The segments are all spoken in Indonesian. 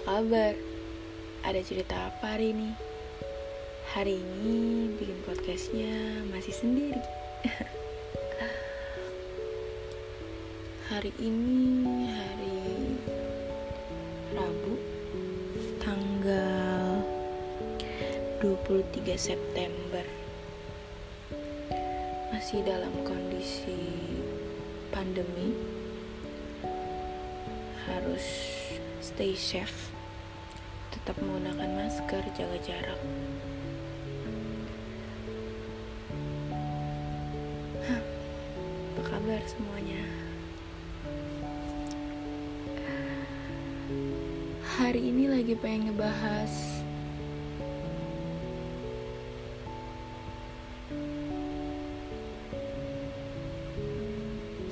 kabar? Ada cerita apa hari ini? Hari ini bikin podcastnya masih sendiri. hari ini hari Rabu tanggal 23 September. Masih dalam kondisi pandemi. Harus stay safe tetap menggunakan masker jaga jarak. Apa kabar semuanya? Hari ini lagi pengen ngebahas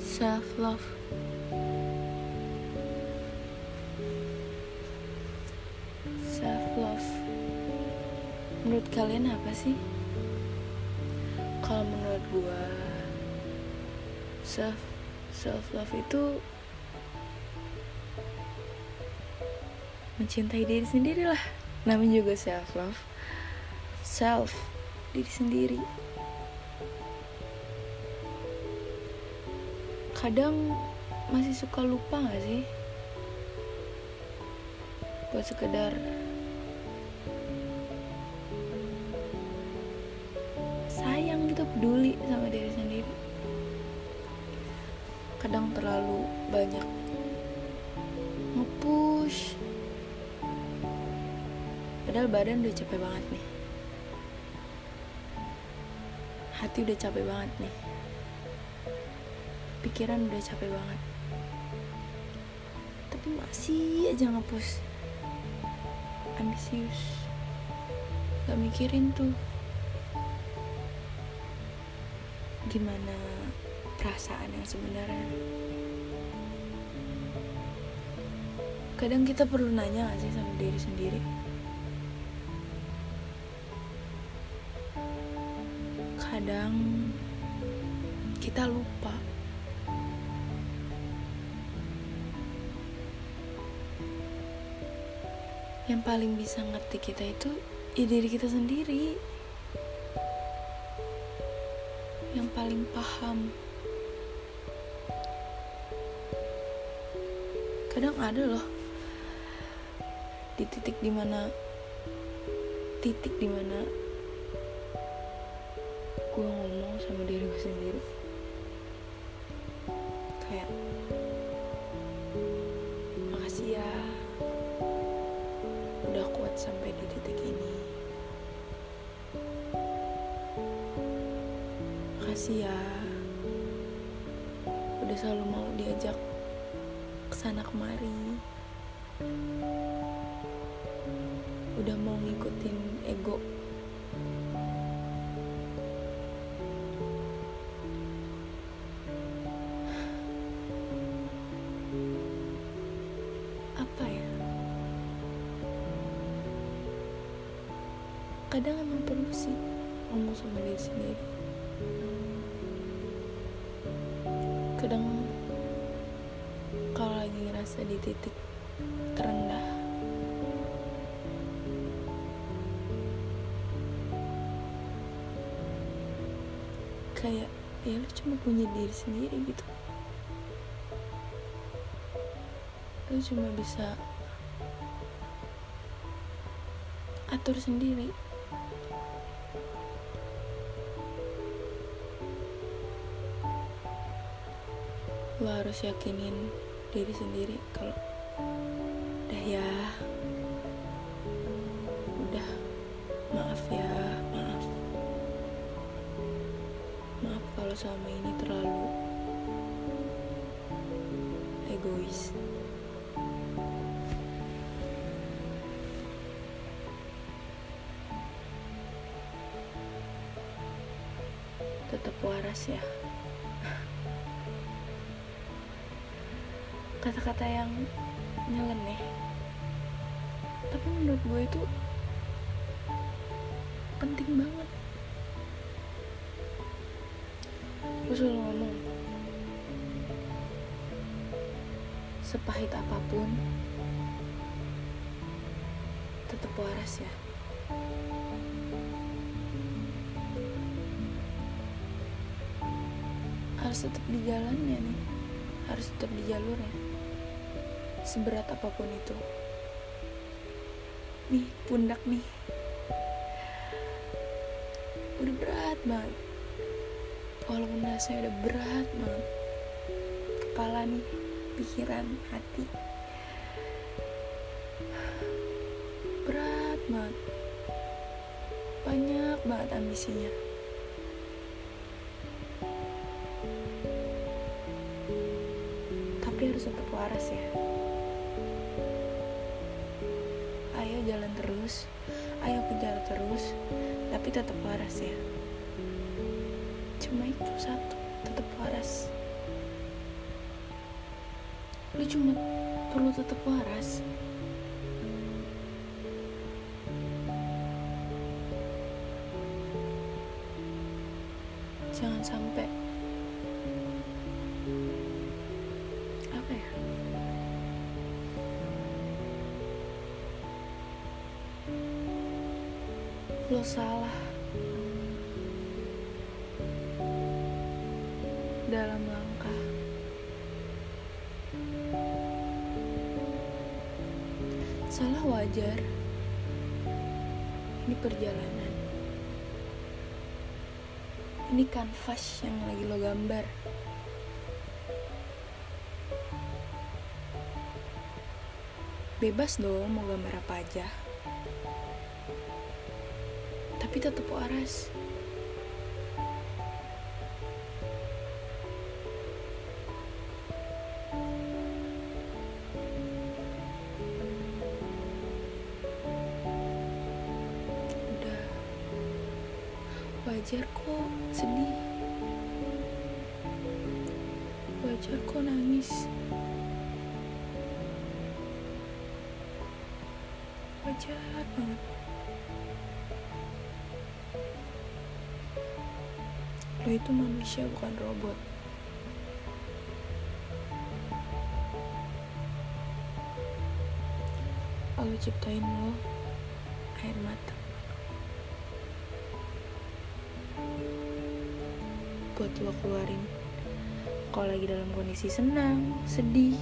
self love menurut kalian apa sih? Kalau menurut gua self self love itu mencintai diri sendiri lah. Namanya juga self love self diri sendiri. Kadang masih suka lupa gak sih? Buat sekedar peduli sama diri sendiri. Kadang terlalu banyak ngepush. Padahal badan udah capek banget nih. Hati udah capek banget nih. Pikiran udah capek banget. Tapi masih aja ngepush. Ambisius. Gak mikirin tuh gimana perasaan yang sebenarnya? Kadang kita perlu nanya gak sih sama diri sendiri? Kadang kita lupa. Yang paling bisa ngerti kita itu ya diri kita sendiri yang paling paham. Kadang ada loh di titik di mana titik di mana gue ngomong sama diri gue sendiri. Kayak makasih ya udah kuat sampai di titik ini makasih ya. Udah selalu mau diajak ke sana kemari. Udah mau ngikutin ego. Apa ya? Kadang emang perlu sih ngomong sama diri sendiri kadang kalau lagi ngerasa di titik terendah kayak ya lu cuma punya diri sendiri gitu. Lu cuma bisa atur sendiri lo harus yakinin diri sendiri kalau udah ya. Udah. Maaf ya maaf. Maaf kalau selama ini terlalu egois. Tetap waras ya kata-kata yang nyeleneh. Tapi menurut gue itu penting banget. Gue selalu ngomong sepahit apa pun tetap waras ya. Harus tetap di jalannya nih harus tetap di jalurnya seberat apa pun itu. Nih pundak nih. Udah berat banget. Walaupun rasanya udah berat banget. Kepala nih pikiran hati. Berat banget. Banyak banget ambisinya. Tapi harus tetap waras ya ayo jalan terus. Ayo kejar terus. Tapi tetap waras ya. Cuma itu satu tetap waras. Lu cuma perlu tetap waras lo salah. Dalam langkah. Salah wajar. Ini perjalanan. Ini kanvas yang lagi lo gambar. Bebas dong mau gambar apa aja tapi tetap waras. Udah. Wajar kok sedih. Wajar kok nangis. Wajar banget lo itu manusia bukan robot. Allah ciptain lo air mata buat lo keluarin kalau lagi dalam kondisi senang sedih.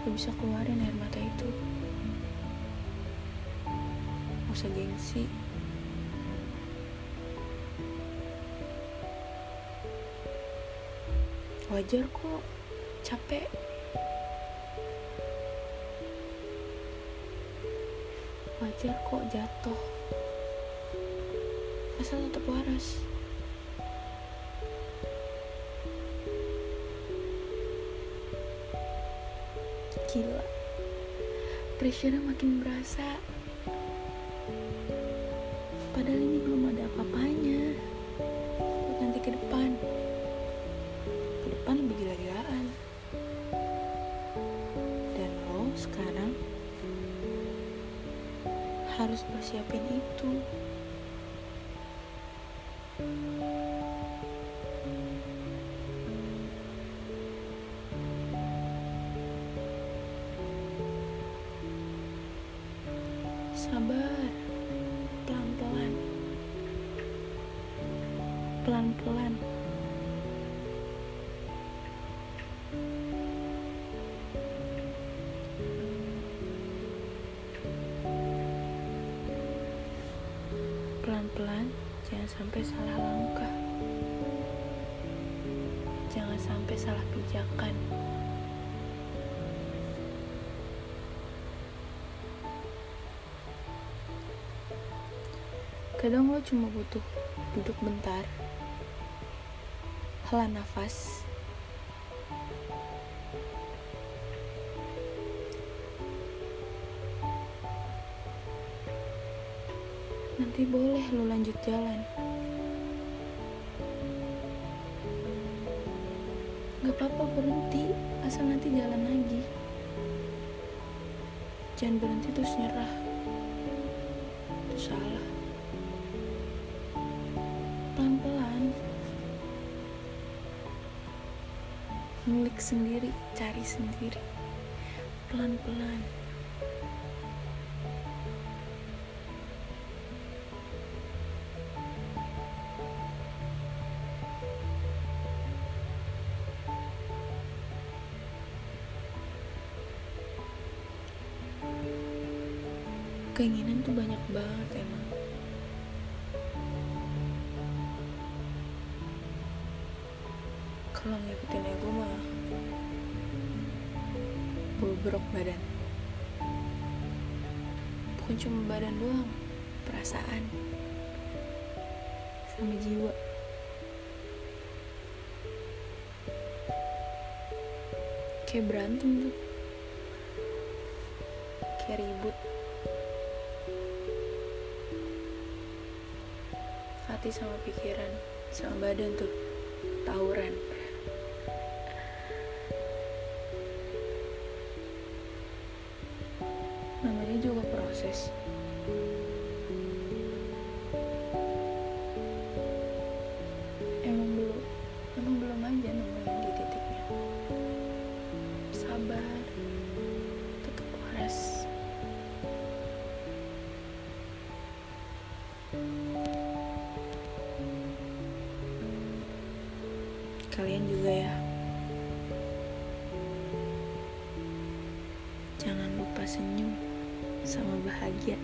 Lo bisa keluarin air mata itu usah gengsi. Wajar kok capek. Wajar kok jatuh. Asal tetap waras. Gila. Pressure makin berasa padahal ini belum ada apa-apanya. Buat nanti ke depan. Ke depan lebih gila-gilaan. Dan lo sekarang harus persiapin itu. Sabar pelan-pelan. Pelan-pelan jangan sampai salah langkah. Jangan sampai salah pijakan. Kadang lo cuma butuh duduk bentar hela nafas. Nanti boleh lo lanjut jalan. Gak apa-apa berhenti. Asal nanti jalan lagi. Jangan berhenti terus nyerah. Itu salah ngulik sendiri cari sendiri pelan-pelan. Keinginan tuh banyak banget emang. Bobrok badan. Bukan cuma badan doang, perasaan sama jiwa. Kayak berantem tuh. Kayak ribut. hati sama pikiran sama badan tuh tawuran proses. Emang belum emang belum aja nemuin di titiknya. Sabar tetap waras kalian juga ya. Jangan lupa senyum sama bahagia.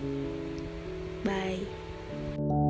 Bye